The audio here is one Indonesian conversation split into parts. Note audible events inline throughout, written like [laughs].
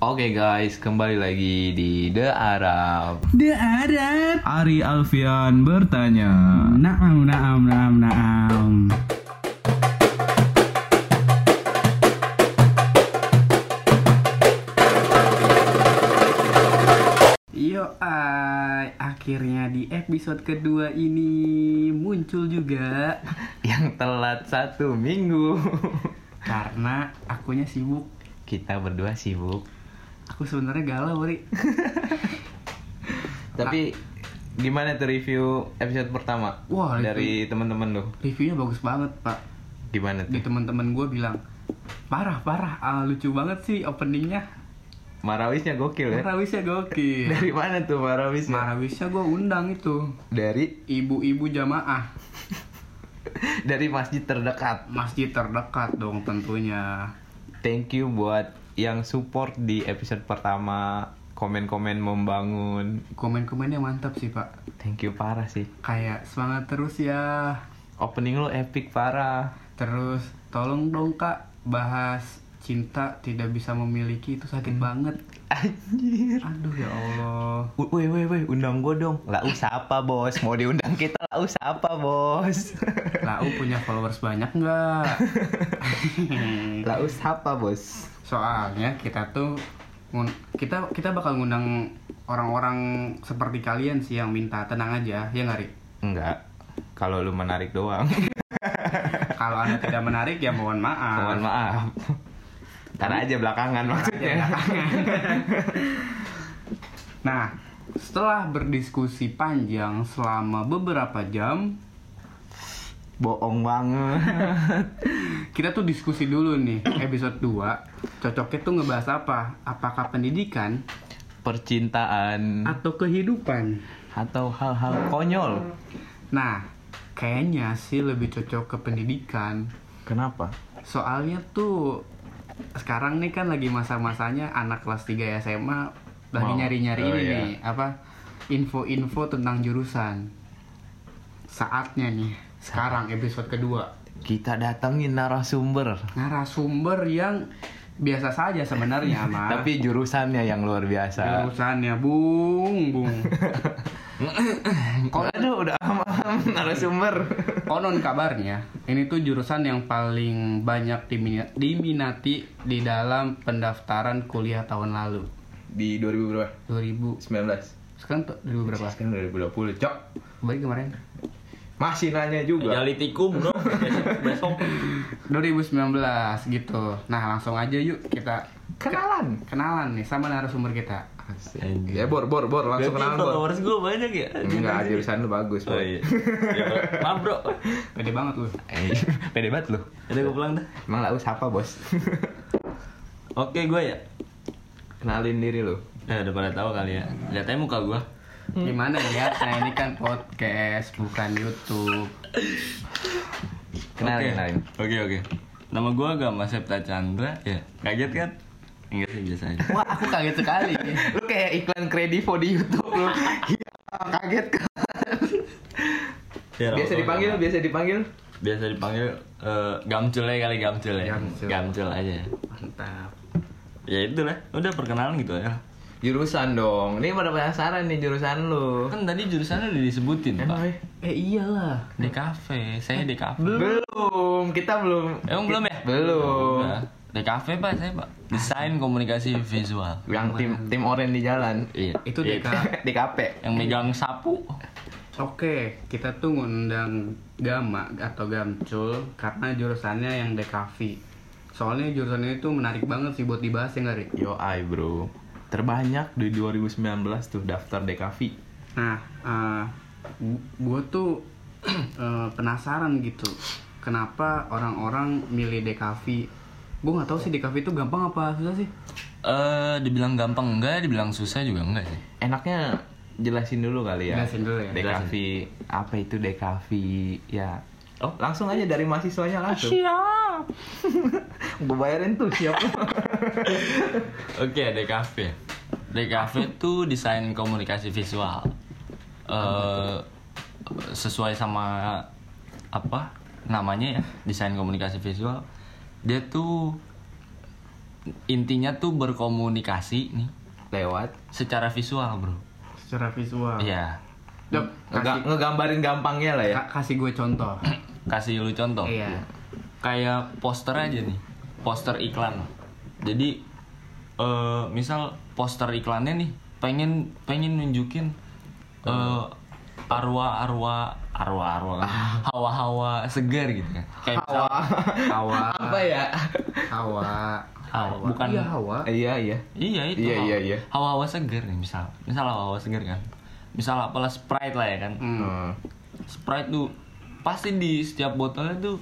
Oke guys, kembali lagi di The Arab. The Arab. Ari Alfian bertanya. Naam, naam, naam, naam. Yo, ay, akhirnya di episode kedua ini muncul juga [laughs] Yang telat satu minggu. karena akunya sibuk. Kita berdua sibuk. Aku sebenarnya galau, Ri. [laughs] Tapi gimana tuh review episode pertama? Wah, dari teman-teman lu. Reviewnya bagus banget, Pak. Gimana Di tuh? teman-teman gue bilang, parah, parah, ah, lucu banget sih openingnya. Marawisnya gokil ya. Marawisnya gokil. [laughs] Dari mana tuh Marawisnya? Marawisnya gue undang itu Dari ibu-ibu jamaah [laughs] dari masjid terdekat. masjid terdekat dong tentunya. Thank you buat yang support di episode pertama. Komen-komen membangun. Komen-komennya mantap sih pak. Thank you parah sih. Kayak semangat terus ya. Opening lu epic parah. Terus tolong dong kak bahas cinta tidak bisa memiliki itu sakit banget. Anjir. Aduh ya Allah. Woi, woi, woi, undang gue dong. Lah usah apa bos? Mau diundang kita lah usah apa bos? Lau punya followers banyak nggak? [laughs] Lah usah apa bos? Soalnya kita tuh kita kita bakal ngundang orang-orang seperti kalian sih yang minta tenang aja ya nggak? Enggak. Kalau lu menarik doang. Kalau anda tidak menarik ya mohon maaf. Mohon maaf. Ntar aja belakangan maksudnya. [laughs] Nah, setelah berdiskusi panjang selama beberapa jam, Bohong banget. [laughs] kita tuh diskusi dulu nih episode 2 Cocoknya tuh ngebahas apa? Apakah pendidikan Percintaan atau kehidupan? atau hal-hal konyol. Nah, kayaknya sih lebih cocok ke pendidikan. Kenapa? Soalnya tuh sekarang nih kan lagi masa-masanya anak kelas 3 SMA lagi nyari-nyari Oh, ini iya. nih, apa? Info-info tentang jurusan. Saatnya nih, sekarang episode kedua. Kita datengin narasumber. Narasumber yang biasa saja sebenarnya, [laughs] Mas. Tapi jurusannya yang luar biasa. jurusannya bung, bung. [laughs] Kok ada udah am [laughs] narasumber. Konon kabarnya, ini tuh jurusan yang paling banyak dimina- diminati di dalam pendaftaran kuliah tahun lalu. Di 2000 berapa? 2000 19. sekarang tuh 2000 berapa? Sekarang 2020, Cok. Balik kemarin. Masih nanya juga. Jali tikum dong [laughs] besok. 2019 gitu. Nah, langsung aja yuk kita Kenalan. kenalan nih sama narasumber kita. Ya bor bor bor langsung Berarti kenalan bor. followers gue banyak ya? Enggak jurusan lu bagus Oh bor. iya. Ya, Maaf bro. Pede banget lu. Eh, [laughs] pede banget lu. Udah gue pulang dah. Emang lah siapa bos? [laughs] Oke gue ya. Kenalin diri lu. Ya udah pada tahu kali ya. Lihat aja muka gue. Gimana ya? Nah, ini kan podcast bukan YouTube. Kenalin, Oke. kenalin. Oke oke. Nama gue Gama Septa Chandra. Ya. Kaget kan? Sih biasa aja. Wah, aku kaget sekali. Lu kayak iklan kredivo di YouTube lu. Iya, kaget kan. Ya, Biasa dipanggil, biasa dipanggil. Biasa dipanggil eh, Gamcul ya kali Gamcul ya. Gamcul. Gamcul aja. Mantap. Ya itu lah. Udah perkenalan gitu ya. Jurusan dong. Ini pada penasaran nih jurusan lu. Kan tadi jurusannya udah disebutin pak. Eh iyalah. DKV. Saya DKV. Belum, kita belum. Emang belum ya? Belum. Udah. DKV pak saya pak. Desain komunikasi visual. Yang tim tim oren di jalan. Iya. Itu Iya. DK. [laughs] di KP. Yang megang sapu. Oke, kita tuh ngundang Gama atau Gamcul karena jurusannya yang DKV. Soalnya jurusannya itu menarik banget sih buat dibahas ya nggak, Ri? Yo ai bro. Terbanyak di 2019 tuh daftar DKV. Nah, gue tuh [clears throat] eh, penasaran gitu. Kenapa orang-orang milih DKV? Gue nggak tahu sih DKV itu gampang apa susah sih? Eh, dibilang gampang enggak, dibilang susah juga enggak sih. Enaknya jelasin dulu kali ya. Jelasin dulu ya. DKV apa itu DKV ya. Oh. langsung aja dari mahasiswanya langsung. Siap. [laughs] Gue bayarin tuh siap. [laughs] Oke, DKV. DKV itu desain komunikasi visual. Eh sesuai sama apa namanya ya, desain komunikasi visual. Dia tuh intinya tuh berkomunikasi nih lewat secara visual bro Secara visual. iya Dok, kasih, ngegambarin gampangnya lah ya ka- kasih gue contoh. [clears throat] kasih lu contoh Iya. kayak poster aja nih poster iklan jadi eh misal poster iklannya nih pengen pengen nunjukin eh arwah arwah arwah arwah. [laughs] Kan hawa hawa segar gitu kan. Kayak misal Hawa. apa ya? Hawa. hawa. Bukan Iya, hawa. iya iya. Iya itu Iya, hawa- iya, iya. hawa hawa segar nih misal. Misal hawa hawa segar kan. Misal apalah sprite lah ya kan. Hmm. Sprite tuh pasti di setiap botolnya tuh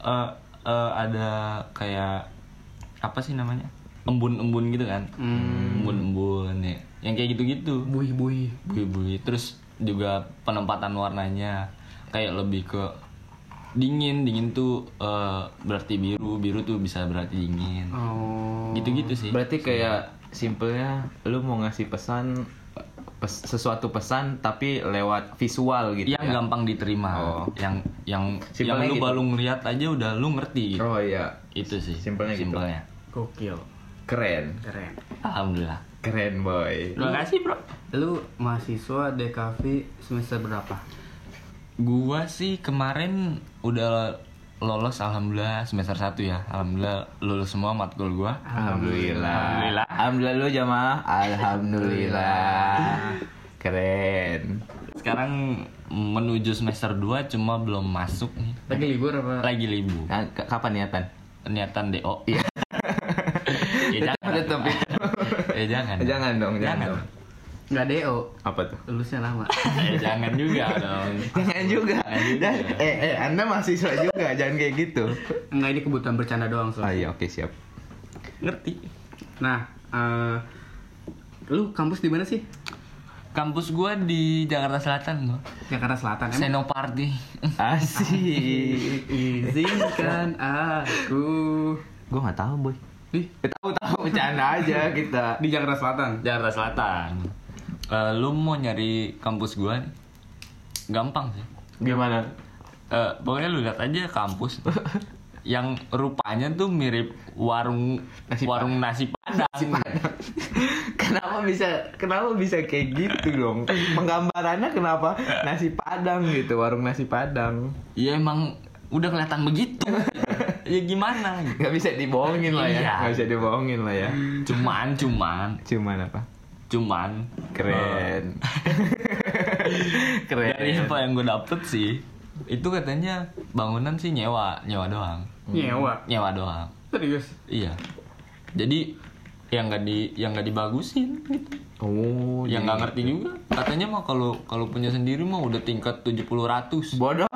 eh, eh, ada kayak apa sih namanya? Embun-embun gitu kan. Hmm. embun-embun ya. Yang kayak gitu-gitu. Buih-buih. bui-bui terus juga penempatan warnanya kayak lebih ke dingin dingin tuh eh, berarti biru biru tuh bisa berarti dingin Oh. gitu-gitu sih berarti kayak simpelnya lu mau ngasih pesan pes- sesuatu pesan tapi lewat visual gitu yang ya gampang diterima Oh. yang yang yang Simpelnya lu gitu. baru ngeliat aja udah lu ngerti gitu oh iya itu sih Simpelnya gitu. simpelnya Gokil. keren Keren. alhamdulillah keren boy terima kasih bro Lu mahasiswa DKV semester berapa? Gua sih kemarin udah lolos alhamdulillah semester 1 ya. Alhamdulillah lulus semua matkul gua. Alhamdulillah. Alhamdulillah. Alhamdulillah lu jamaah. Alhamdulillah. [laughs] Keren. Sekarang menuju semester 2 cuma belum masuk nih. Lagi libur apa? Lagi libur. Nah, k- kapan niatan? Niatan DO. Iya. [laughs] ya jangan. Tetep itu. [laughs] Ya jangan. Jangan dong, jangan dong. Nggak DO. Apa tuh? Lulusnya lama. ya jangan juga dong. [laughs] Jangan juga. Jangan juga. Dan, eh, eh, Anda mahasiswa juga, jangan kayak gitu. Enggak ini kebutuhan bercanda doang Oh soalnya. iya, oke siap. Ngerti. Nah, eh lu kampus di mana sih? Kampus gua di Jakarta Selatan loh. Jakarta Selatan. Emang Senoparty. Asik. izinkan [laughs] aku Gue nggak tahu, boy. Di Tahu-tahu bercanda aja kita. di Jakarta Selatan. Jakarta Selatan. Eh, lu mau nyari kampus gua nih? Gampang sih. Gimana? Eh, pokoknya lu lihat aja kampus [laughs] yang rupanya tuh mirip warung Nasi warung nasi padang. [laughs] kenapa bisa kenapa bisa kayak gitu dong? Penggambarannya kenapa [laughs] nasi padang gitu, warung nasi padang. Ya emang udah kelihatan begitu. [laughs] ya gimana? gitu. Gak bisa dibohongin lah ya. Iya. Gak bisa dibohongin lah ya. Cuman cuman Cuman apa? cuman Keren. [laughs] Keren. dari info yang gue dapet sih itu katanya bangunan sih nyewa nyewa doang Nyewa. nyewa doang Serius. iya jadi yang nggak di yang nggak dibagusin gitu Oh, yang jadi- nggak ngerti juga katanya mah kalau kalau punya sendiri mah udah tingkat 70 ratus Bodoh.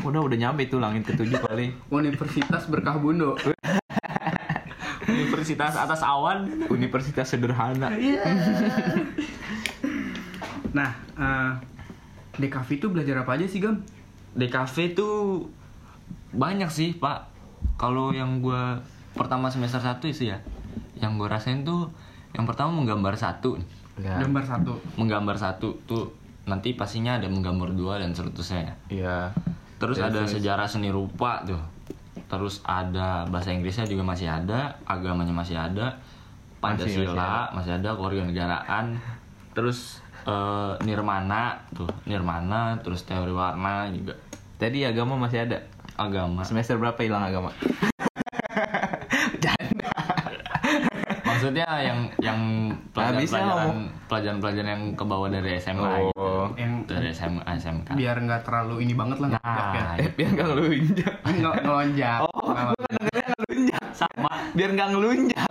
udah udah nyampe tuh langit ketujuh kali. Universitas Berkah Bundo. [laughs] Universitas atas awan Universitas sederhana. Nah, eh di kafe itu belajar apa aja sih, Gam? di cafe tuh banyak sih pak kalau yang gua pertama semester satu sih ya yang gue rasain tuh yang pertama menggambar satu Ya. Gambar satu. menggambar satu tuh nanti pastinya ada menggambar dua dan seterusnya Iya. terus Terus, ada terus. sejarah seni rupa tuh terus ada bahasa Inggrisnya juga masih ada agamanya masih ada Masih, Pancasila masih, ada kewarganegaraan terus eh, nirmana tuh nirmana terus teori warna juga Tadi agama masih ada. agama Semester berapa hilang agama? Maksudnya yang yang pelajaran-pelajaran pelajaran-pelajaran yang ke bawah dari SMA gitu. Oh. Yang dari SMA SMK biar nggak terlalu ini banget lah ngelonjak ya. nah Eh, biar nggak ngelunjak. [laughs] Nggak ngelonjak. Oh, Nggak dengernya ngelunjak. sama Biar nggak ngelunjak.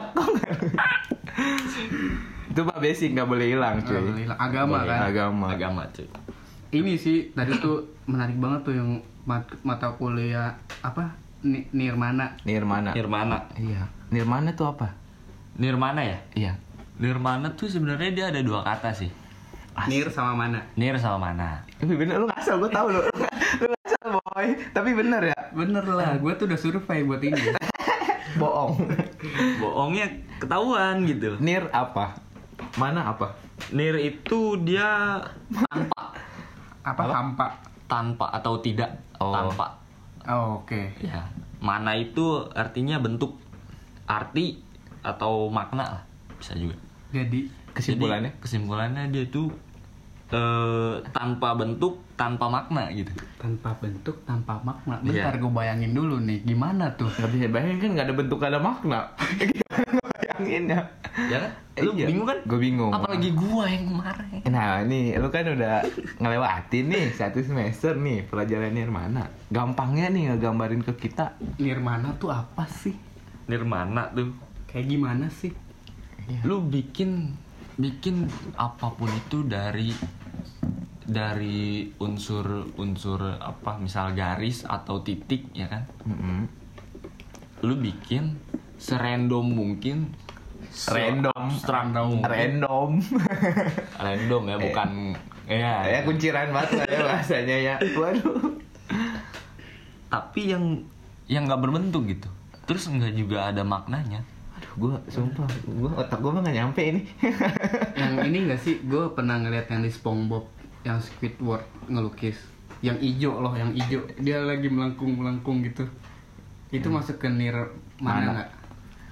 Itu pak basic nggak boleh hilang cuy. boleh hilang. Agama Boleh. kan. Agama. agama cuy Ini sih tadi tuh menarik banget tuh yang mat- mata kuliah apa? Ni- Nirmana. Nirmana. Nirmana Iya. Nirmana tuh apa? Nirmana ya Iya. Nirmana tuh sebenarnya dia ada dua kata sih Nir sama mana? Nir sama mana Tapi bener lu ngasal, gue tau lu. [laughs] lu ngasal boy. Tapi bener ya. Bener lah, gue tuh udah survei buat ini. [laughs] Bohong. [laughs] bohongnya ketahuan gitu Nir apa? Mana apa? Nir itu dia tanpa Apa hampa? tanpa atau tidak Oh. tanpa Oh, Oke. ya mana itu artinya bentuk arti atau makna lah bisa juga Jadi Kesimpulannya? Jadi, kesimpulannya dia tuh eh, tanpa bentuk tanpa makna gitu tanpa bentuk, tanpa makna. Iya. Bentar gue bayangin dulu nih, gimana tuh? Nggak bisa bayangin kan nggak ada bentuk nggak ada makna. [laughs] Gimana bayanginnya? ya kan lu Iya. bingung kan Gue bingung. apalagi gua yang kemarin Nah ini lu kan udah ngelewatin nih satu semester nih pelajaran Nirmana. Gampangnya nih ngegambarin ke kita. Nirmana tuh apa sih? Nirmana tuh Kayak gimana sih? lu bikin bikin apa pun itu dari dari unsur-unsur apa misal garis atau titik ya kan Mm-mm. lu bikin serandom mungkin Random. mungkin Random. [laughs] random ya bukan ya, ya kunciran banget lah ya bahasanya ya. Waduh. tapi yang yang nggak berbentuk gitu terus nggak juga ada maknanya gue sumpah, gue otak gue mah gak nyampe ini. [laughs] yang ini gak sih? Gue pernah ngeliat yang di SpongeBob yang Squidward ngelukis. Yang ijo loh, yang ijo. Dia lagi melengkung-melengkung gitu. Itu masuk ke nirmana Mana? nggak?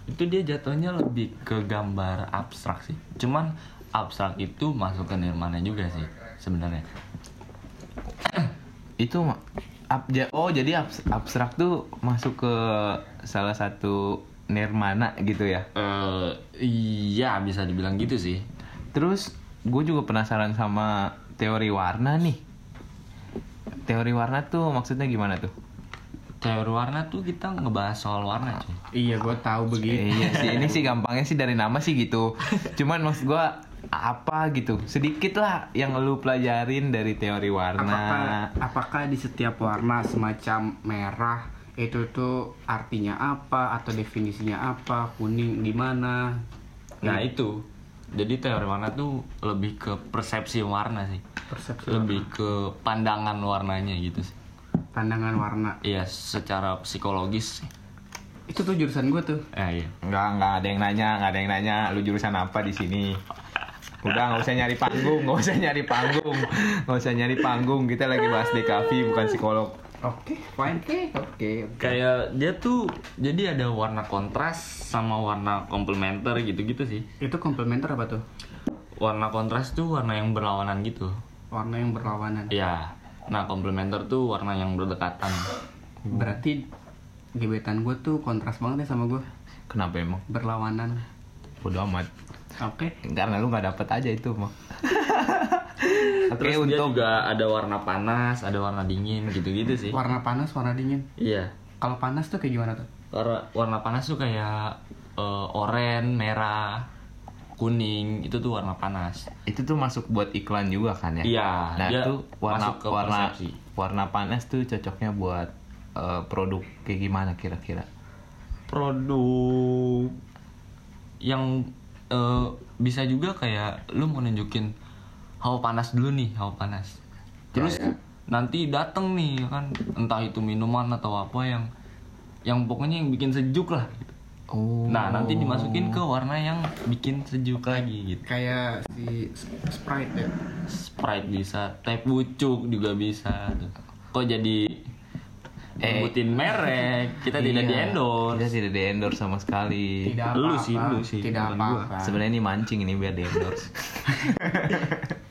itu dia jatuhnya lebih ke gambar abstrak sih cuman abstrak itu masuk ke nirmana juga sih sebenarnya [clears throat] itu ab, oh jadi abs- abstrak tuh masuk ke salah satu nirmana gitu ya. eh iya bisa dibilang gitu sih Terus gue juga penasaran sama teori warna nih. Teori warna tuh maksudnya gimana tuh? teori warna tuh kita ngebahas soal warna cuy Iya, gue tahu Eh, begitu. iya sih, ini sih gampangnya sih dari nama sih gitu. Cuman maksud gue apa gitu? Sedikit lah yang lu pelajarin dari teori warna. Apakah apakah di setiap warna semacam merah itu tuh artinya apa atau definisinya apa? Kuning gimana? nah itu jadi teori warna tuh lebih ke persepsi warna sih Persepsi lebih ke pandangan warnanya gitu sih pandangan warna. iya secara psikologis sih Itu tuh jurusan gue tuh. eh iya Enggak, enggak ada yang nanya, enggak ada yang nanya lu jurusan apa di sini. Udah nggak usah nyari panggung, nggak usah nyari panggung, nggak usah nyari panggung. Kita lagi bahas DKV bukan psikolog. Oke, fine. Oke, oke. kayak dia tuh jadi ada warna kontras sama warna komplementer gitu-gitu sih Itu komplementer apa tuh? warna kontras tuh warna yang berlawanan gitu Warna yang berlawanan. Iya. Nah, komplementer tuh warna yang berdekatan. Berarti gebetan gue tuh kontras banget ya sama gue. Kenapa emang? Berlawanan. Bodo amat. Oke. Karena lu nggak dapet aja itu mah. [laughs] Oke Terus dia untuk juga ada warna panas, ada warna dingin gitu-gitu sih. Warna panas, warna dingin. Iya. Kalau panas tuh kayak gimana tuh? Warna, warna panas tuh kayak eh, oranye, merah, kuning, itu tuh warna panas. itu tuh masuk buat iklan juga kan ya? Iya, Nah itu warna masuk ke warna persepsi. warna panas tuh cocoknya buat eh, produk kayak gimana kira-kira? Produk yang eh, bisa juga kayak lu mau nunjukin hawa panas dulu nih, hawa panas. Terus Ya, ya. nanti dateng nih ya kan entah itu minuman atau apa yang yang pokoknya yang bikin sejuk lah gitu. Oh. Nah, nanti dimasukin ke warna yang bikin sejuk lagi gitu. Kayak si Sprite ya. Sprite bisa, teh pucuk juga bisa. Kok jadi Eh, nyebutin merek, kita tidak Iya, di endorse. Kita tidak di endorse sama sekali. Tidak Lu apa-apa. sih, lu sih, Tidak apa-apa. Sebenarnya ini mancing ini biar di endorse. [laughs]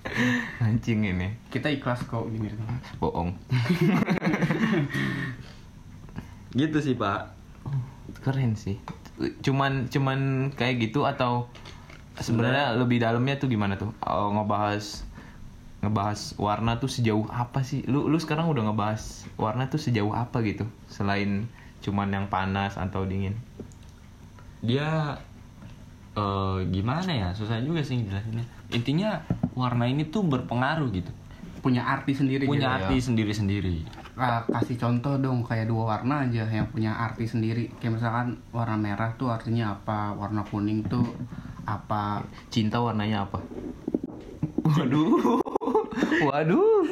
mancing ini. Kita ikhlas kok gini. Bohong. [laughs] Gitu sih, Pak. Keren sih. Cuman cuman kayak gitu atau sebenarnya lebih dalamnya tuh gimana tuh? Oh, ngebahas ngebahas warna tuh sejauh apa sih? Lu lu sekarang udah ngebahas warna tuh sejauh apa gitu? Selain cuman yang panas atau dingin. Dia eh gimana ya? Susah juga sih ngejelasinnya. Intinya warna ini tuh berpengaruh gitu. Punya arti sendiri Punya gitu arti ya. sendiri-sendiri. Ah, kasih contoh dong kayak dua warna aja yang punya arti sendiri. Kayak misalkan warna merah tuh artinya apa, warna kuning tuh apa. Cinta warnanya apa? Waduh. Waduh.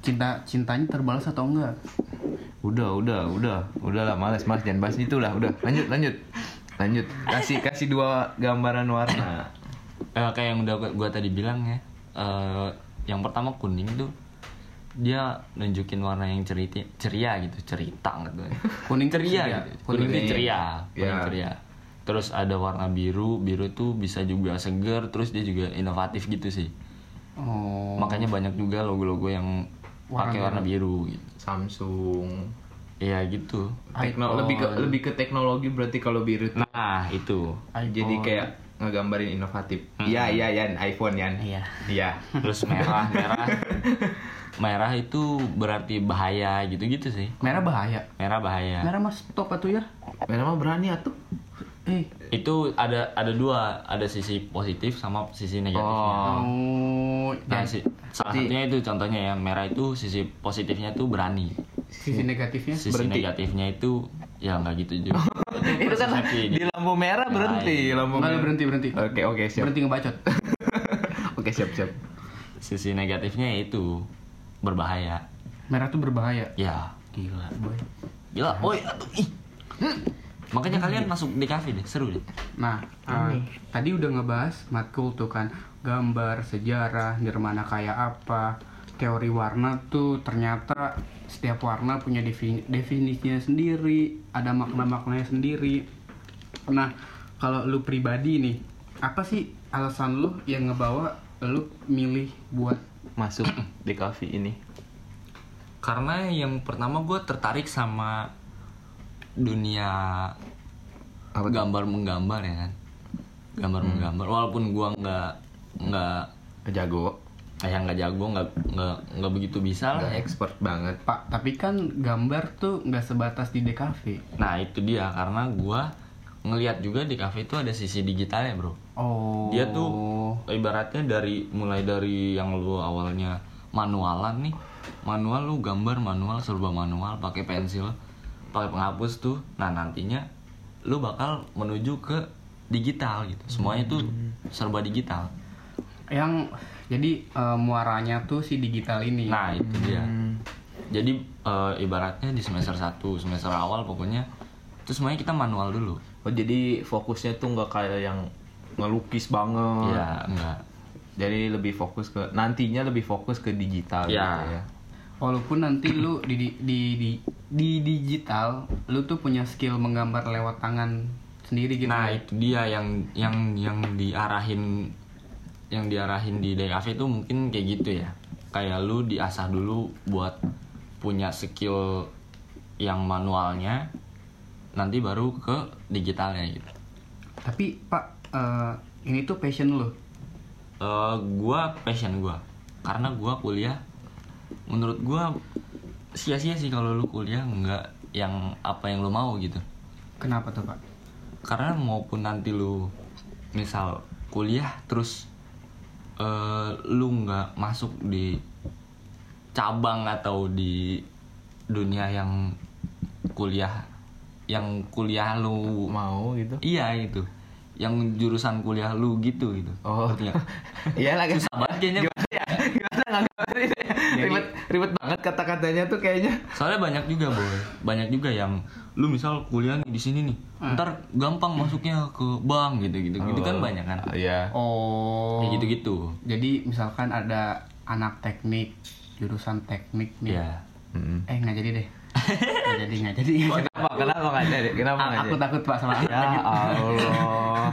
Cinta cintanya terbalas atau enggak? Udah, udah, udah. Udah lah, males, males. Jangan bahas itu lah. Udah, lanjut, lanjut. Lanjut. Kasih kasih dua gambaran warna. Eh, kayak yang udah gua, gua tadi bilang ya. eh yang pertama kuning tuh dia nunjukin warna yang cerita ceria gitu cerita gitu [laughs] Kuning tuh ceria ceria. gitu. Kuning ceria kuning Ya. ceria. Terus ada warna biru biru tuh bisa juga seger terus dia juga inovatif gitu sih. Oh. makanya banyak juga logo-logo yang Warna pakai warna biru. gitu. Samsung. Iya gitu. Tekno, lebih ke lebih ke teknologi berarti kalau biru tuh. Nah itu. jadi kayak ngegambarin inovatif. Iya iya Yan iPhone Yan. Iya. iya. Terus merah merah. [laughs] Merah itu berarti bahaya gitu-gitu sih. Merah bahaya. merah bahaya. Merah mas stop atuh ya. memang berani atuh Eh. itu ada ada dua ada sisi positif sama sisi negatifnya Oh. nah dan si, salah satunya itu contohnya ya merah itu sisi positifnya tuh berani sisi negatifnya sisi Berhenti. negatifnya itu ya nggak gitu juga itu kan di gitu. lampu merah berhenti iya. lampu Enggak merah berhenti berhenti. oke oke siap Berhenti ngebacot. [laughs] oke siap siap sisi negatifnya ya itu berbahaya Merah tuh berbahaya. ya Gila, boy. gila boy aduh ih makanya kalian masuk di cafe deh seru deh. Nah, uh, tadi udah ngebahas matkul tuh kan gambar, sejarah, nirmana kayak apa, teori warna tuh ternyata setiap warna punya defini- definisinya sendiri, ada makna-maknanya sendiri. Nah, kalau lu pribadi nih, apa sih alasan lu yang ngebawa lu milih buat masuk di cafe ini? Karena yang pertama gue tertarik sama dunia Apa gambar menggambar ya kan? Gambar menggambar. Walaupun gue nggak nggak jago kayak nggak jago nggak nggak nggak begitu bisa lah nggak expert banget. Pak, tapi kan gambar tuh nggak sebatas di DKV. nah itu dia. Karena gue ngelihat juga di cafe itu ada sisi digitalnya bro. Oh. dia tuh ibaratnya dari mulai dari yang lu awalnya manualan nih. Manual lu gambar manual serba manual pakai pensil pakai penghapus tuh nah nantinya lu bakal menuju ke digital gitu. Semuanya tuh serba digital. Yang jadi eh, muaranya tuh si digital ini. nah itu dia. Jadi eh, ibaratnya di semester 1 semester awal pokoknya itu semuanya kita manual dulu. Oh jadi fokusnya tuh nggak kayak yang ngelukis banget. Ya enggak jadi lebih fokus ke nantinya lebih fokus ke digital Ya. gitu ya Walaupun nanti lu di, di di di di digital, lu tuh punya skill menggambar lewat tangan sendiri gitu. Nah ya. itu dia yang yang yang diarahin yang diarahin di DKV itu mungkin kayak gitu ya. Kayak lu diasah dulu buat punya skill yang manualnya, nanti baru ke digitalnya gitu. Tapi Pak, eh, ini tuh passion lu. Eh, gua passion gua karena gua kuliah menurut gua sia-sia sih kalau lu kuliah nggak yang apa yang lu mau gitu. Kenapa tuh Pak? karena maupun nanti lu misal kuliah terus eh, lu nggak masuk di cabang atau di dunia yang kuliah yang kuliah lu mau gitu iya itu yang jurusan kuliah lu gitu gitu Oh. Iya lagi [laughs] susah banget kayaknya gimana ya gimana nggak ngerti deh. Ribet banget kata-katanya tuh kayaknya. Soalnya banyak juga boy. Banyak juga yang lu misal kuliah nih di sini nih ntar gampang masuknya ke bank gitu gitu gitu kan banyak kan? Iya. Oh. kayak gitu gitu Jadi misalkan ada anak teknik, jurusan teknik nih. ya Mm. Eh nggak jadi deh. Nggak jadi nggak jadi. [laughs] kenapa? Kenapa nggak jadi? Kenapa nggak aku jadi? takut Pak sama ya. Allah.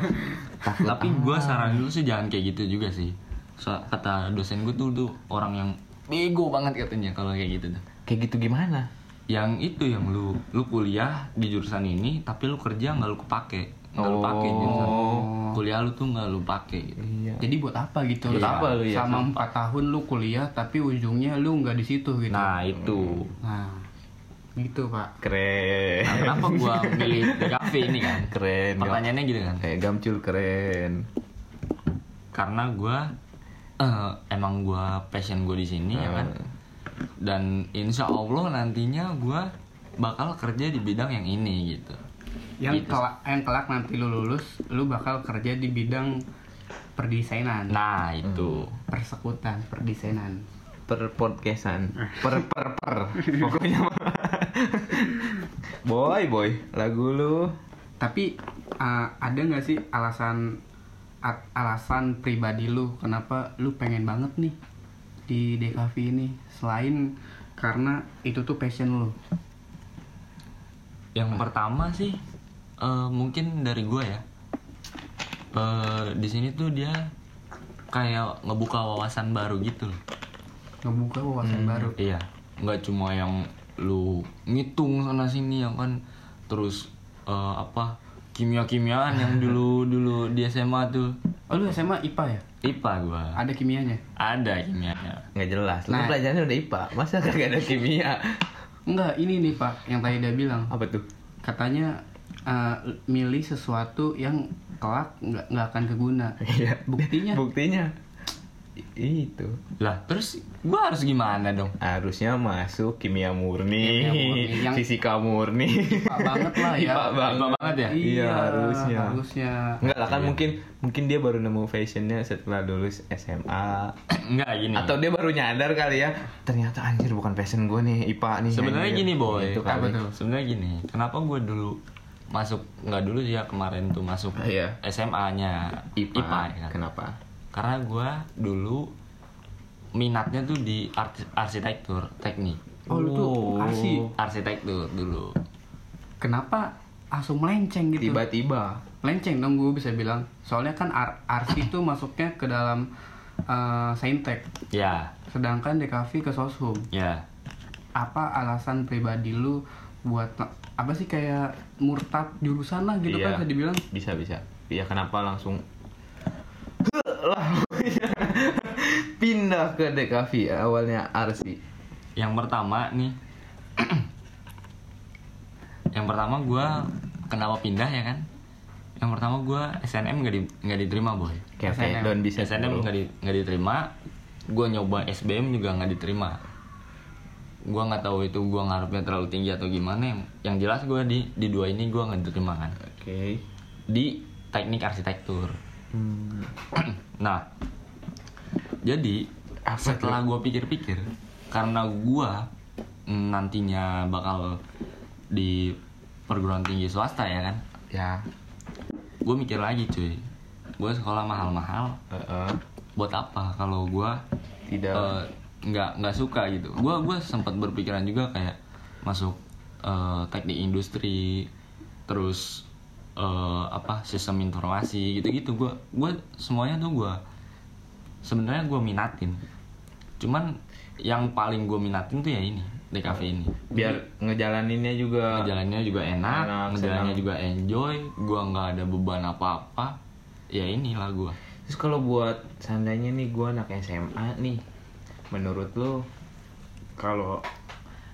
Takut. tapi gue saran dulu sih jangan kayak gitu juga sih. So, kata dosen gue tuh tuh orang yang bego banget katanya kalau kayak gitu tuh. Kayak gitu gimana? Yang itu yang lu lu kuliah di jurusan ini tapi lu kerja nggak lu kepake. Nggak lu pakai jurusan. Kuliah lu tuh nggak lu pakai gitu. iya. Jadi buat apa gitu? Buat Sa- apa lu ya? Sama empat tahun lu kuliah tapi ujungnya lu nggak di situ gitu. nah itu. Nah, gitu pak. keren. Nah, kenapa gua milih di cafe ini kan? Keren pertanyaannya gitu kan? Kayak gamcul keren. Karena gua eh, emang gua passion gua di sini ya kan? Dan insya Allah nantinya gua bakal kerja di bidang yang ini gitu. Yang Gitu. kelak, yang kelak nanti lu lulus, lu bakal kerja di bidang perdesainan, nah itu. Persekutan, perdesainan. per podcastan. [laughs] Per per per. Pokoknya [laughs] boy boy. Lagu lu. Tapi uh, ada nggak sih alasan alasan pribadi lu kenapa lu pengen banget nih di DKV ini selain karena itu tuh passion lo Yang pertama sih eh, mungkin dari gue ya. Eh, di sini tuh dia kayak ngebuka wawasan baru gitu loh. ngebuka wawasan baru Iya, nggak cuma yang lu ngitung sana sini yang kan terus eh, apa kimia-kimiaan yang dulu [laughs] dulu di SMA tuh. oh lu SMA IPA ya IPA gua. ada kimianya Ada kimianya. nggak jelas lu Nah. pelajarannya udah IPA masa kagak ada kimia enggak ini nih pak yang tadi dia bilang apa tuh katanya eh, milih sesuatu yang kelak nggak nggak akan keguna Iya. buktinya buktinya itu Lah, terus gua harus gimana dong? harusnya masuk kimia murni, Kimia murni, yang- fisika murni Pak banget lah ya IPA banget. IPA banget ya? Iya, harusnya. harusnya Enggak lah kan Iya. mungkin mungkin dia baru nemu fashionnya setelah lulus SMA [clears throat] Enggak gini. atau dia baru nyadar kali ya ternyata anjir bukan passion gue nih IPA nih Sebenarnya gini, boy. Kali. Apa tuh? Sebenarnya gini, kenapa gue dulu masuk nggak dulu ya kemarin tuh masuk Iya. SMA-nya IPA, IPA, ya kan? kenapa Karena gue dulu minatnya tuh di arsitektur, teknik, oh lu tuh Oh. arsi? Arsitektur dulu. kenapa langsung melenceng gitu? Tiba-tiba. Lenceng dong gue bisa bilang. Soalnya kan ar arsi itu masuknya ke dalam eh, saintek. Ya, sedangkan DKV ke soshum. Ya. apa alasan pribadi lu buat apa sih kayak murtad jurusan lah gitu Iya. kan bisa dibilang? Bisa bisa. Iya kenapa langsung pindah ke DKV awalnya Arsi Yang pertama nih, [clears throat] yang pertama gue kenapa pindah ya kan? Yang pertama gue SNM nggak di nggak diterima boy. oke SNM. don bisa SNM nggak di, nggak diterima gue nyoba SBM juga nggak diterima. Gue nggak tahu itu gue ngarepnya terlalu tinggi atau gimana. Yang, yang jelas gue di di dua ini gue nggak diterima kan. Oke. Di teknik arsitektur. Hmm, [clears throat] nah jadi Apa setelah gue pikir-pikir karena gue nantinya bakal di perguruan tinggi swasta ya kan? Ya. Gue mikir lagi cuy. Gue sekolah mahal-mahal. Eh, eh, buat apa kalau gue tidak. eh, nggak nggak suka gitu? Gue gue sempat berpikiran juga kayak masuk eh, teknik industri terus eh, apa sistem informasi gitu gitu gue gue semuanya tuh gue sebenarnya gue minatin. Cuman yang paling gue minatin tuh ya ini DKV ini. Biar ngejalaninnya juga jalannya juga enak, Enak, ngejalannya senang. juga enjoy gue nggak ada beban apa-apa. Ya inilah gue terus kalau buat seandainya nih gue anak SMA nih menurut lu kalau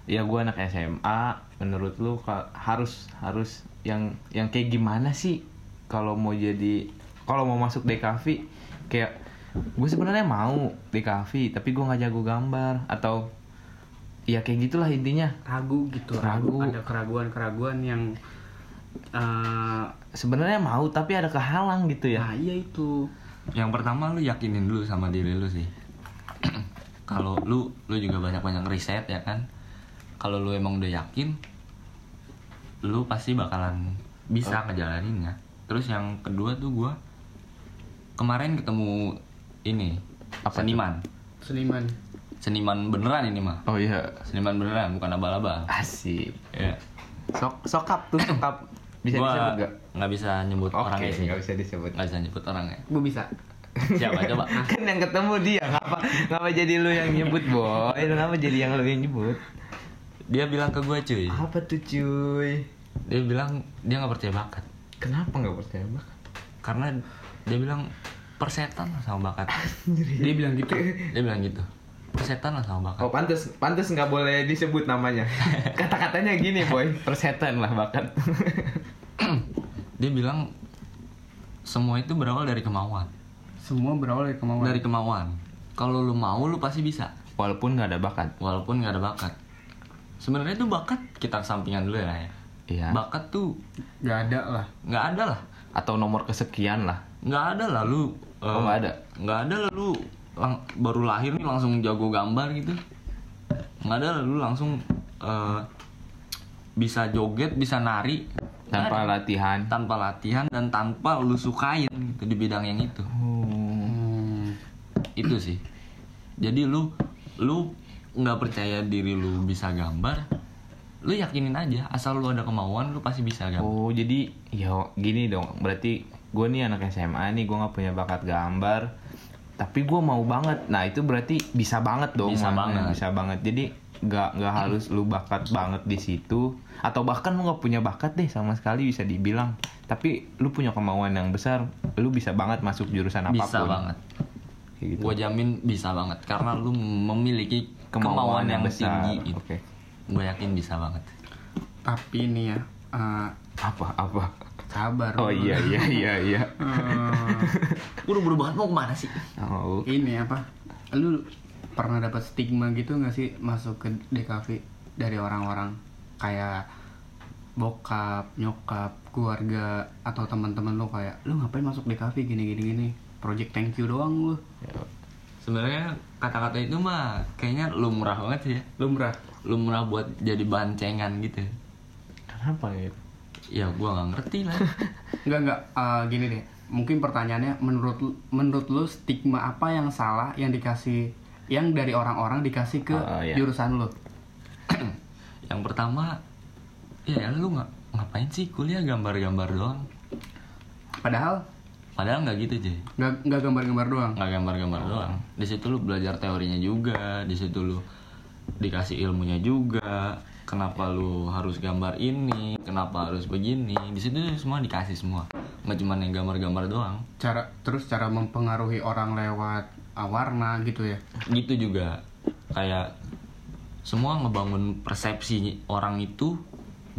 ya gue anak SMA menurut lu harus harus yang yang kayak gimana sih? Kalau mau jadi kalau mau masuk DKV kayak gue sebenarnya mau DKV tapi gue nggak jago gambar atau ya kayak gitulah intinya. Ragu gitu Ragu. ada keraguan keraguan yang eh sebenarnya mau tapi ada kehalang gitu ya. Nah iya itu. Yang pertama lu yakinin dulu sama diri lu sih. [clears throat] Kalau lu lu juga banyak banyak riset ya kan? Kalau lu emang udah yakin lu pasti bakalan bisa ngejalaninnya. Terus yang kedua tuh gua kemarin ketemu ini Apa seniman? Seniman. Seniman beneran ini mah oh iya. Seniman beneran bukan abal-abal. Asik. Ya sok sokap tuh sokap. Bisa Gua disebut gak nggak bisa nyebut Oke, orangnya sih. nggak bisa disebut. nggak bisa nyebut orangnya gue bisa. Siapa coba? [laughs] Kan yang ketemu dia ngapa ngapa jadi lu yang nyebut boy? Ngapa jadi yang lu yang nyebut? Dia bilang ke gue cuy. Apa tuh cuy? Dia bilang dia nggak percaya bakat. Kenapa nggak percaya bakat? Karena dia bilang persetan lah sama bakat. Dia bilang gitu. [laughs] Dia bilang gitu. Persetan lah sama bakat. Oh pantes pantes nggak boleh disebut namanya. [laughs] Kata katanya gini boy. Persetan lah bakat. [clears throat] Dia bilang semua itu berawal dari kemauan. Semua berawal dari kemauan. Dari kemauan. Kalau lu mau lu pasti bisa. Walaupun nggak ada bakat. Walaupun nggak ada bakat. Sebenarnya itu bakat kita sampingan dulu ya iya. Bakat tuh nggak ada lah. nggak ada lah. Atau nomor kesekian lah. Nggak ada lah lu Oh, nggak ada? nggak ada lah lu. Lang- baru lahir nih langsung jago gambar gitu. Nggak ada lah lu. Langsung eh, bisa joget bisa nari. Tanpa ada. latihan. Tanpa latihan dan tanpa lu sukain gitu di bidang yang itu. Hmm. itu sih. Jadi lu lu nggak percaya diri lu bisa gambar lu yakinin aja. Asal lu ada kemauan lu pasti bisa gambar. Oh jadi ya gini dong. Berarti gue nih anak SMA nih gue nggak punya bakat gambar tapi gue mau banget. Nah itu berarti bisa banget dong Bisa banget. bisa banget. Jadi nggak nggak harus lu bakat banget di situ. Atau bahkan lu nggak punya bakat deh sama sekali bisa dibilang. Tapi lu punya kemauan yang besar lu bisa banget masuk jurusan apa pun. bisa banget. Kayak gitu. gue jamin bisa banget karena lu memiliki kemauan, yang, tinggi gitu. oke. Gue yakin bisa banget. Tapi ini ya, eh, apa apa sabar. oh iya iya iya iya. Eh, buru-buru banget mau ke mana sih? Oh ini apa? Lu pernah dapat stigma gitu nggak sih masuk ke DKV dari orang-orang? Kayak bokap, nyokap, keluarga atau teman-teman lu kayak lu ngapain masuk DKV gini gini gini? Project thank you doang lu. sebenarnya kata-kata itu mah kayaknya lumrah banget sih ya. Lumrah. lumrah buat jadi bahan cengan gitu kenapa gitu ya gue nggak ngerti lah [laughs] Enggak enggak eh, gini deh. Mungkin pertanyaannya menurut menurut lu stigma apa yang salah yang dikasih yang dari orang-orang dikasih ke Oh, iya. jurusan lu? [clears throat] yang pertama ya lu nggak ngapain sih kuliah gambar-gambar doang Padahal padahal nggak gitu nggak nggak gambar-gambar doang. nggak gambar-gambar doang di situ lu belajar teorinya juga di situ lu dikasih ilmunya juga kenapa lu harus gambar ini? Kenapa harus begini? Di situ semua dikasih semua. Nggak cuma yang gambar-gambar doang. Cara terus cara mempengaruhi orang lewat uh, warna gitu ya. gitu juga. Kayak semua ngebangun persepsi orang itu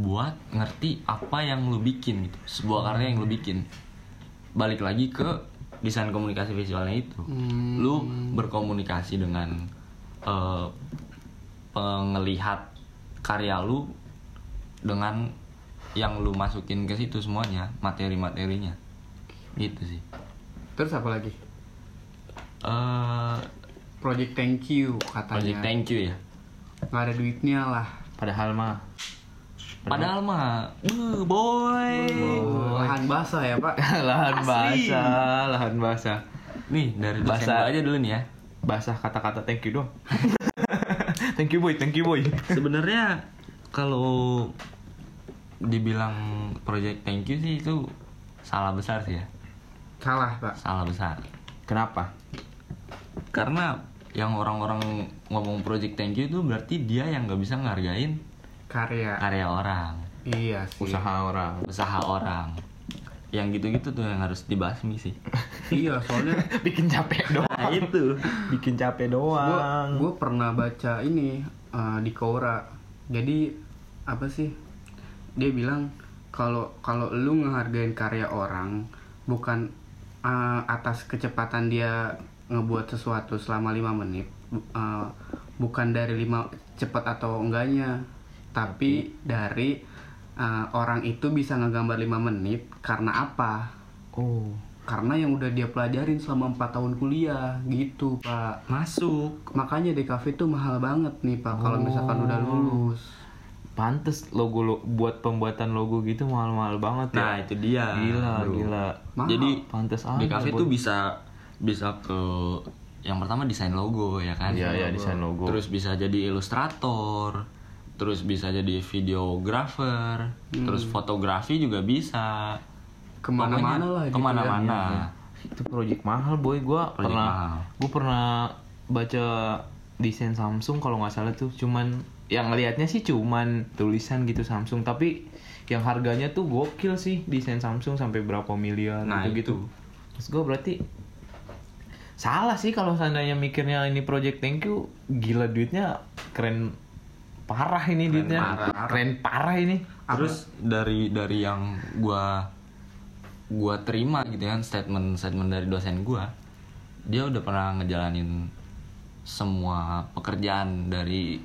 buat ngerti apa yang lu bikin gitu. Sebuah karya yang lu bikin. Balik lagi ke desain komunikasi visualnya itu. Hmm. lu berkomunikasi dengan eh, pengelihat karya lu dengan yang lu masukin ke situ semuanya materi-materinya gitu sih Terus apa lagi? eh Project thank you katanya. project thank you ya Nggak ada duitnya lah. padahal mah Padahal mah, uh, boy. Oh, lahan basah ya pak. [laughs] lahan Asli. basah lahan basah Nih dari Bahasa- aja dulu nih ya. basah kata-kata thank you dong [laughs] thank you boy thank you boy Sebenarnya kalau dibilang project thank you sih itu salah besar sih ya. Salah pak. Salah besar. kenapa Karena yang orang-orang ngomong project thank you itu berarti dia yang nggak bisa ngargain Karya. karya orang, Iya sih. usaha orang usaha orang. Yang gitu-gitu tuh yang harus dibasmi sih. [laughs] Iya soalnya [laughs] bikin capek doang Nah itu. bikin capek doang gue pernah baca ini uh, di Quora jadi apa sih dia bilang kalau kalau lu ngehargain karya orang bukan uh, atas kecepatan dia ngebuat sesuatu selama lima menit uh, bukan dari lima cepat atau enggaknya tapi dari uh, orang itu bisa ngegambar lima menit karena apa oh karena yang udah dia pelajarin selama empat tahun kuliah gitu pak Masuk. makanya DKV tuh mahal banget nih pak kalau misalkan udah lulus pantes logo lo buat pembuatan logo gitu mahal-mahal banget ya Nah itu dia. gila bro. gila Mahal. Jadi pantes di aja kafe buat- tuh bisa bisa ke yang pertama desain logo ya kan Iya, iya, desain logo. terus bisa jadi ilustrator terus bisa jadi videographer terus fotografi juga bisa. Ke mana-mana lah gitu ke mana-mana. ya. itu project mahal boy. Gua Project pernah mahal. gua pernah baca desain Samsung kalau nggak salah tuh. Cuman yang ngelihatnya sih cuman tulisan gitu Samsung. Tapi yang harganya tuh gokil sih desain Samsung sampai berapa miliar Nah, gitu gitu itu. terus gua berarti salah sih kalau seandainya mikirnya ini project thank you. Gila duitnya keren parah ini Keren duitnya. parah. keren parah ini. Terus dari dari yang gua gua terima gitu kan statement statement dari dosen gua dia udah pernah ngejalanin semua pekerjaan dari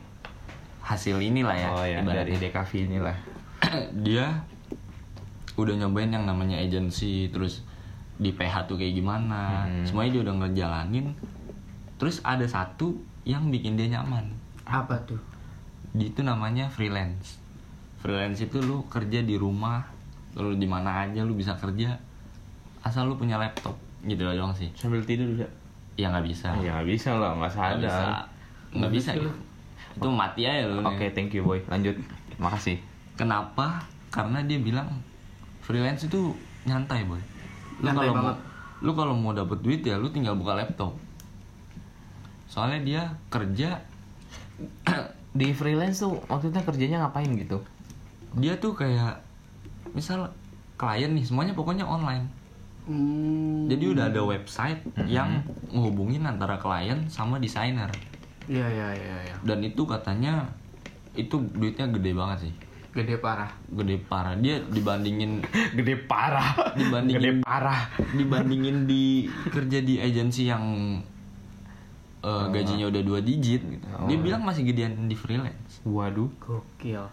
hasil inilah ya oh ya dari. DKV inilah. [clears throat] Dia udah nyobain yang namanya agency terus di PH tuh kayak gimana. Hmm. semuanya dia udah ngejalanin. Terus ada satu yang bikin dia nyaman. Apa tuh itu namanya freelance. Freelance itu lu kerja di rumah lu di mana aja lu bisa kerja asal lu punya laptop gitu doang sih. Sambil tidur bisa ya nggak bisa. Ya nggak bisa lah, nggak nggak bisa. Sadar. nggak bisa gitu. itu mati aja lu. Oke, thank you boy. Lanjut. Makasih. kenapa? Karena dia bilang freelance itu nyantai boy. Lu kalau mau lu kalau mau dapet duit ya lu tinggal buka laptop. Soalnya dia kerja [clears throat] Di freelance tuh maksudnya kerjanya ngapain gitu? dia tuh kayak misal klien nih semuanya pokoknya online Hmm. jadi udah ada website yang ngehubungin antara klien sama desainer Iya iya iya iya. dan itu katanya itu duitnya gede banget sih Gede parah. gede parah dia dibandingin [laughs] Gede parah. Dibandingin- Gede parah. dibandingin di kerja di agensi yang eh, gajinya udah dua digit gitu. Oh. dia bilang masih gedean di freelance Waduh. Gokil.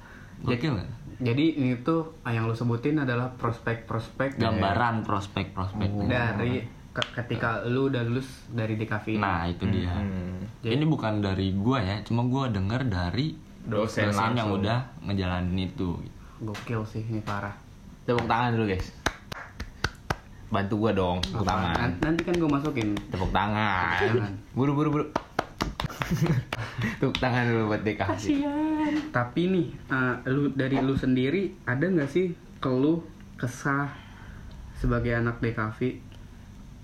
gokil nggak Jadi ini tuh yang lu sebutin adalah prospek-prospek gambaran prospek-prospek dari ke- ketika lu udah lulus dari DKV ini. nah itu dia Hmm. ini bukan dari gua ya cuma gua denger dari Dosen yang langsung. udah ngejalanin itu Gokil sih ini parah. Tepuk tangan dulu guys. Bantu gua dong, tepuk tangan. Nan- Nanti kan gue masukin. Tepuk tangan. Buru buru buru. tepuk tangan dulu buat DKV. Tapi nih, eh, lu dari lu sendiri ada nggak sih keluh kesah sebagai anak DKV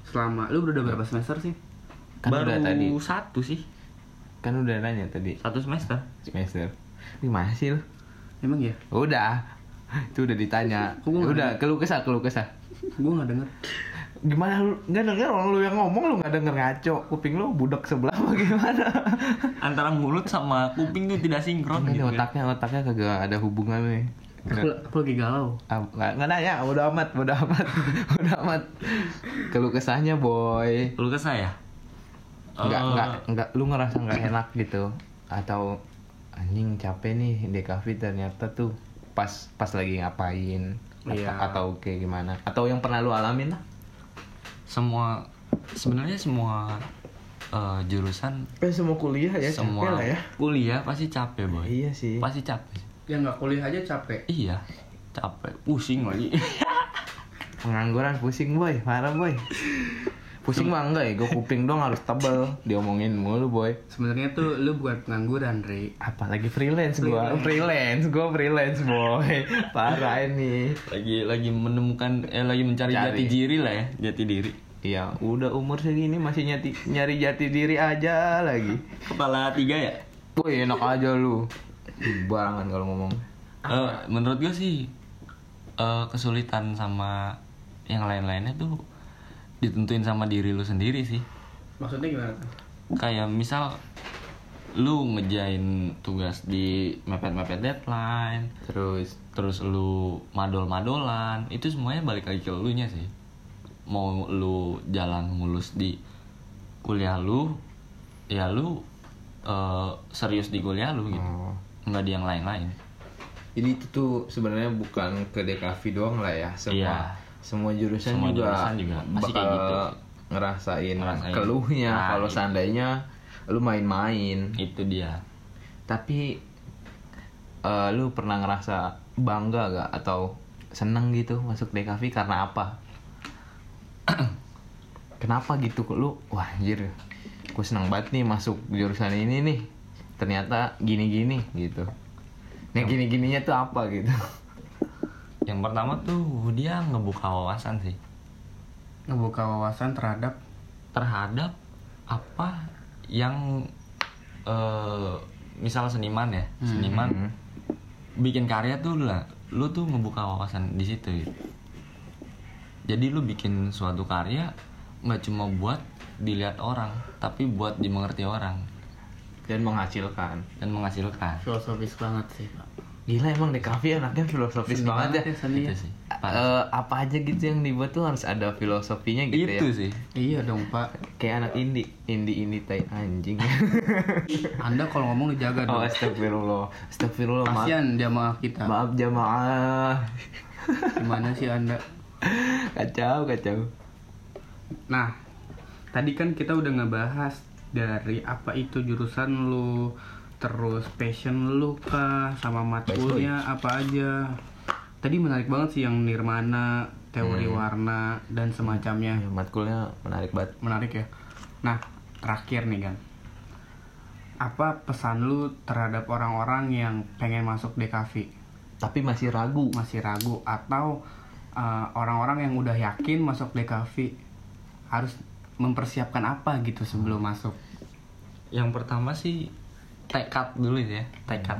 selama lu udah berapa semester sih? Kan baru udah tadi. satu sih Kan udah nanya tadi satu semester semester. Gimana sih lu? Emang ya? Udah. Itu udah ditanya. Udah, keluh kesah, keluh kesah. Gue nggak denger. Gimana lu nggak denger orang lu yang ngomong lu nggak denger ngaco. Kuping lu budak sebelah apa gimana? [laughs] antara mulut sama kuping tuh tidak sinkron gitu kan. otaknya otaknya kagak ada hubungannya. Aku, aku lagi galau. Ah, nggak nggak nanya udah amat udah amat [laughs] udah amat keluh kesahnya boy lu ke saya nggak Eh, nggak nggak lu ngerasa nggak enak gitu atau anjing capek nih DKV ternyata tuh pas pas lagi ngapain Iya. atau kayak gimana? Atau yang pernah lu alamin lah? Semua sebenarnya semua eh, jurusan eh semua kuliah ya semua capek lah ya. kuliah pasti capek boy. Iya sih. Pasti capek Ya nggak kuliah aja capek. iya capek. Pusing lagi [laughs] pengangguran pusing boy. Parah boy pusing mah enggak ya gue kuping dong harus tebel. Diomongin mulu boy. Sebenarnya tuh lu bukan pengangguran, Ri. apalagi freelance gua. Freelance. Gua freelance boy. [laughs] Parah ini. Lagi lagi menemukan eh lagi mencari Cari. jati diri lah ya jati diri. Iya udah umur segini masih nyati, nyari jati diri aja lagi. Kepala tiga ya? Woi enak aja lu. Barangan kalau ngomong. Eh, menurut gue sih eh, kesulitan sama yang lain-lainnya tuh ditentuin sama diri lu sendiri sih Maksudnya gimana tuh? kayak misal lu ngejain tugas di mepet-mepet deadline terus terus lu madol-madolan itu semuanya balik lagi ke lu nya sih mau lu jalan mulus di kuliah lu ya lu eh, serius di kuliah lu gitu Oh. nggak di yang lain-lain jadi itu tuh sebenarnya bukan ke DKV doang lah ya semua Iya. Semua jurusan Semua juga jurusan juga pasti kayak gitu. ngerasain, Ngerasain. keluhnya Nah, kalau seandainya lu main-main itu dia tapi eh, lu pernah ngerasa bangga gak atau seneng gitu masuk DKV karena apa? [clears throat] Kenapa gitu kok lu? Wah anjir, gue seneng banget nih masuk jurusan ini nih. Ternyata gini-gini gitu. Nah gini-gininya tuh apa gitu? [laughs] yang pertama tuh dia ngebuka wawasan sih Ngebuka wawasan terhadap terhadap apa yang eh misal seniman ya seniman Hmm. bikin karya tuh lah lu tuh ngebuka wawasan di situ gitu. jadi lu bikin suatu karya nggak cuma buat dilihat orang tapi buat dimengerti orang Dan menghasilkan. dan menghasilkan filosofis banget sih, Pak. Gila emang DKV anaknya filosofis Seni banget ya. seni itu ya. sih Eh, apa aja gitu yang dibuat tuh harus ada filosofinya gitu ya. itu sih Iya dong, Pak. Kayak anak indie, indie indie tai anjing. [laughs] Anda kalau ngomong dijaga oh dong. astagfirullah, astagfirullah maaf, Kasihan jamaah kita. maaf jamaah. Gimana sih Anda? kacau kacau. Nah, tadi kan kita udah ngebahas dari apa itu jurusan lu, terus passion lu kah, sama matkulnya apa aja. Tadi menarik banget sih yang nirmana, teori warna dan semacamnya. Ya, matkulnya menarik banget. Menarik ya. Nah, terakhir nih kan. Apa pesan lu terhadap orang-orang yang pengen masuk DKV? Tapi masih ragu. Masih ragu atau uh, orang-orang yang udah yakin masuk DKV harus mempersiapkan apa gitu sebelum masuk? Yang pertama sih tekad dulu ya, tekad.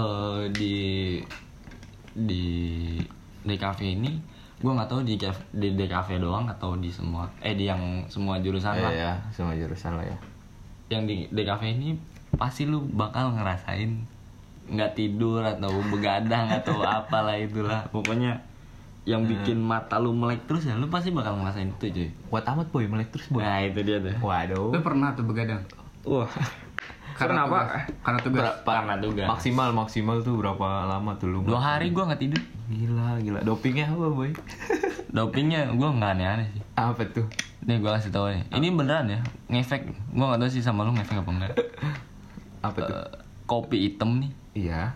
Eh, di di DKV ini gue nggak tahu di KF di DKV doang atau di semua eh di yang semua jurusan lah. Iya, ya, semua jurusan lah ya. Yang di DKV ini pasti lu bakal ngerasain nggak tidur atau begadang [laughs] atau apalah itulah. Pokoknya yang bikin mata lu melek terus ya lu pasti bakal ngerasain itu cuy. Buat amat boy, melek terus boy. Nah itu dia tuh. Waduh. Lu pernah tuh begadang? Wah. Karena tugas. Karena tugas. Berapa? Karena tugas. Maksimal maksimal tuh berapa lama tuh lu? Dua hari gua nggak tidur. Gila, gila. Dopingnya apa boy? [laughs] Dopingnya gua nggak aneh-aneh sih. apa tuh? Nih gue kasih tau nih. Ini beneran ya, ngefek. Gue gak tau sih sama lu ngefek apa enggak. [laughs] Apa tuh? Eh, kopi hitam nih, Iya.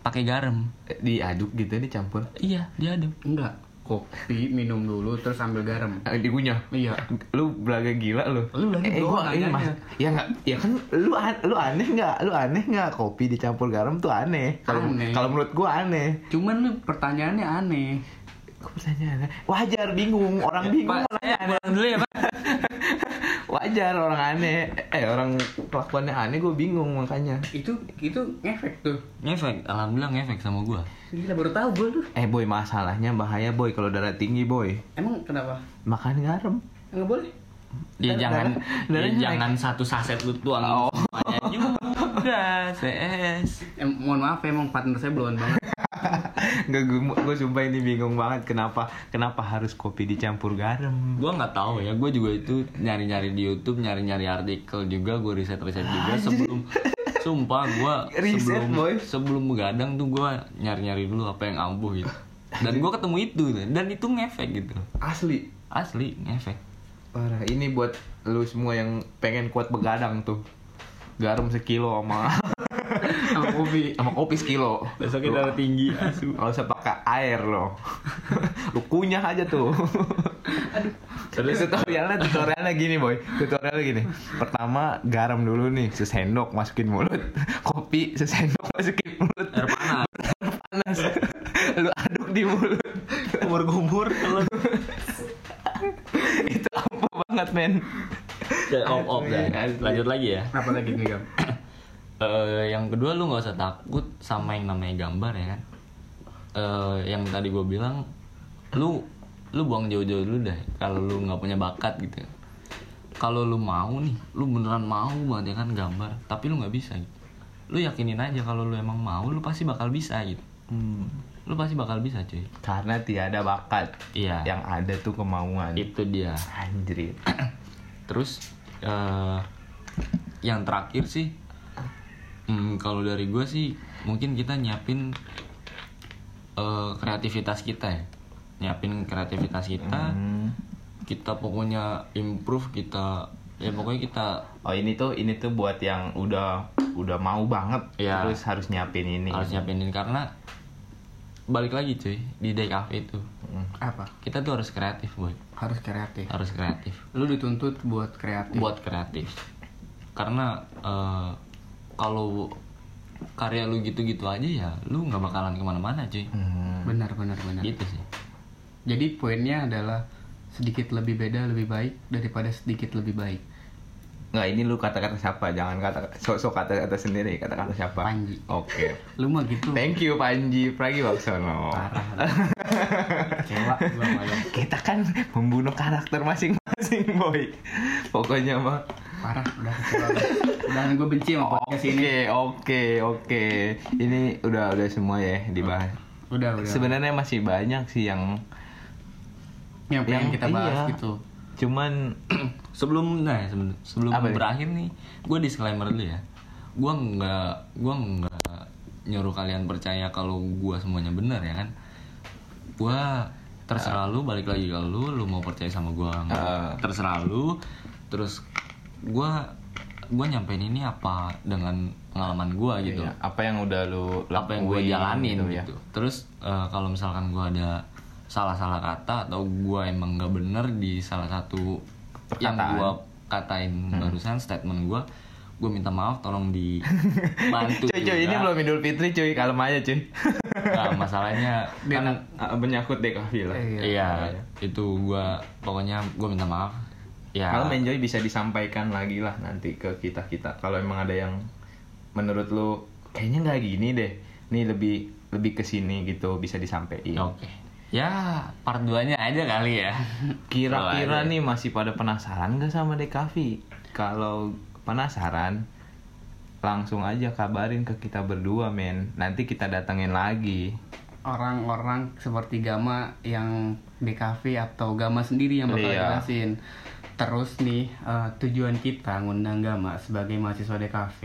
pakai garam. Eh, Diaduk gitu dicampur. Iya, diaduk. Enggak. Kopi minum dulu terus ambil garam. Eh, dikunyah. Iya. Lu belaga gila lu. Lu lagi eh, gua ini nanyanya. mas, ya nggak, ya kan lu an- lu aneh nggak, lu aneh nggak kopi dicampur garam tuh aneh. Kalau Aneh. kalau menurut gua aneh. Cuman lu pertanyaannya aneh. Kok pertanyaannya? Wajar bingung, orang bingung. Pak, saya pulang dulu ya, Pak. [laughs] Wajar orang aneh, eh orang kelakuannya aneh gue bingung makanya. Itu itu ngefek tuh. Ngefek, alhamdulillah ngefek sama gue. Gila baru tahu gue tuh. Eh boy masalahnya bahaya boy kalau darah tinggi boy. Emang kenapa? Makan garam. Enggak boleh. Ya Darah- jangan, darah- ya jangan satu saset lu tuang Oh. semuanya juga, [laughs] CS. Em, mohon maaf emang partner saya belum banget. [laughs] Nggak gue, gue sumpah ini bingung banget kenapa kenapa harus kopi dicampur garam. Gue nggak tahu ya, gue juga itu nyari-nyari di YouTube, nyari-nyari artikel juga, gue riset-riset juga sebelum Sumpah gue Riset, sebelum boy. sebelum begadang tuh gue nyari-nyari dulu apa yang ampuh gitu. Dan gue ketemu itu dan itu ngefek gitu. Asli. Asli ngefek. Parah, ini buat lu semua yang pengen kuat begadang tuh. Garam sekilo sama [laughs] Sama kopi. sama kopi sekilo. Besoknya darah tinggi asu. Kalau usah pakai air loh. [laughs] lu kunyah aja tuh. Terus tutorialnya tutorialnya gini boy. Tutorialnya gini. Pertama garam dulu nih sesendok masukin mulut. Kopi sesendok masukin mulut. Air panas. panas. lu aduk di mulut. Kumur-kumur kalau Itu apa banget men. Dah. Lanjut lagi ya. Apa lagi nih, Gam? Eh, yang kedua lu nggak usah takut sama yang namanya gambar ya kan Eh, yang tadi gue bilang lu lu buang jauh-jauh dulu deh kalau lu nggak punya bakat gitu kalau lu mau nih lu beneran mau banget ya kan gambar tapi lu nggak bisa gitu. lu yakinin aja kalau lu emang mau lu pasti bakal bisa gitu Hmm. lu pasti bakal bisa cuy Karena tiada bakat. iya Yang ada tuh kemauan. itu dia Anjir. [clears throat] Terus eh yang terakhir sih, hmm, kalau dari gue sih mungkin kita nyiapin eh, kreativitas kita ya, nyiapin kreativitas kita, Hmm. kita pokoknya improve kita, ya pokoknya kita Oh ini tuh ini tuh buat yang udah udah mau banget Iya. terus harus nyiapin ini. harus nyiapinin karena balik lagi cuy di DKV itu Hmm. Apa? kita tuh harus kreatif boy, Harus kreatif. harus kreatif. Lu dituntut buat kreatif. buat kreatif karena eh, kalau karya lu gitu-gitu aja ya lu nggak bakalan ke mana-mana cuy Hmm. Benar, benar, benar. gitu sih Jadi poinnya adalah sedikit lebih beda lebih baik daripada sedikit lebih baik. Nggak ini lu kata-kata siapa? Jangan kata sok-sok kata-kata sendiri, kata-kata siapa? Panji. Oke. [laughs] Lu mah gitu. Thank you Panji. Parah. [laughs] Gua sama lu. Kita kan membunuh karakter masing-masing, boy. Pokoknya mah. Parah, udah. Udah gue benci sama podcast ini. Oke, oke, oke. Ini udah udah semua ya dibahas. Udah, udah. Sebenarnya masih banyak sih yang yang pengen yang- kita bahas iya. gitu. cuman [clears throat] sebelum nah sebelum sebelum Apa berakhir nih gue disclaimer dulu ya gue nggak gue nggak nyuruh kalian percaya kalau gue semuanya benar ya kan gue terserah lu balik lagi ke lu lu mau percaya sama gue Ah. terserah lu terus gue gue nyampein ini apa dengan pengalaman gue gitu Iya, apa yang udah lu apa yang gue lakuin jalanin gitu gitu, ya. terus eh, kalau misalkan gue ada salah-salah kata atau gue emang nggak bener di salah satu yang Perkataan. gue katain barusan statement gue gue minta maaf tolong [laughs] dibantu Cuy, cuy, ini belum Idul Fitri cuy, kalem aja cuy. Nah, masalahnya kan Ah, menyangkut DKV lah. Iya. iya itu gue pokoknya gue minta maaf ya Kalau enjoy bisa disampaikan lagi lah nanti ke kita kita. Kalau emang ada yang menurut lu kayaknya nggak gini deh, nih lebih lebih ke sini gitu bisa disampaikan. oke ya part 2 nya aja kali ya [laughs] Kira-kira nih masih pada penasaran gak sama DKV? Kalau penasaran, langsung aja kabarin ke kita berdua men. Nanti kita datengin lagi. orang-orang seperti Gama yang DKV atau Gama sendiri yang bakal Iya. jelasin. Terus nih eh, tujuan kita ngundang Gama sebagai mahasiswa DKV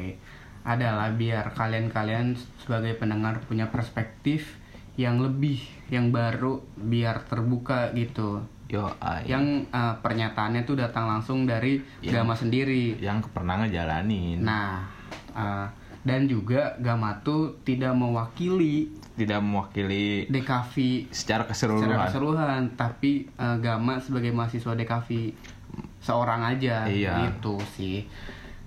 adalah biar kalian-kalian sebagai pendengar punya perspektif yang lebih, yang baru, biar terbuka gitu. Yo. Yang eh, pernyataannya tuh datang langsung dari Yang- Gama sendiri. yang pernah ngejalanin. Nah, eh, dan juga Gama tuh tidak mewakili Tidak mewakili DKV secara keseluruhan. secara keseluruhan tapi eh, Gama sebagai mahasiswa DKV seorang aja Iya. gitu sih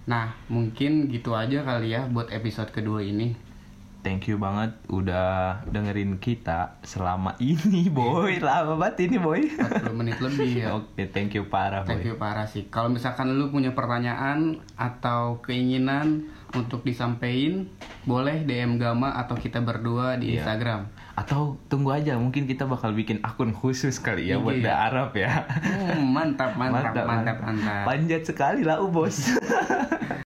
nah mungkin gitu aja kali ya buat episode kedua ini Thank you banget udah dengerin kita selama [laughs] ini, boy. Lama banget ini, boy. 40 menit lebih ya [laughs] Oke, thank you parah, Thank boy. you parah sih. Kalau misalkan lu punya pertanyaan atau keinginan untuk disampaikan, boleh DM Gama atau kita berdua di Iya. Instagram. Atau tunggu aja, mungkin kita bakal bikin akun khusus kali ya buat Iya. da Arab ya. Hmm, mantap, mantap, mantap, mantap. Panjat sekali lah, bos. [laughs]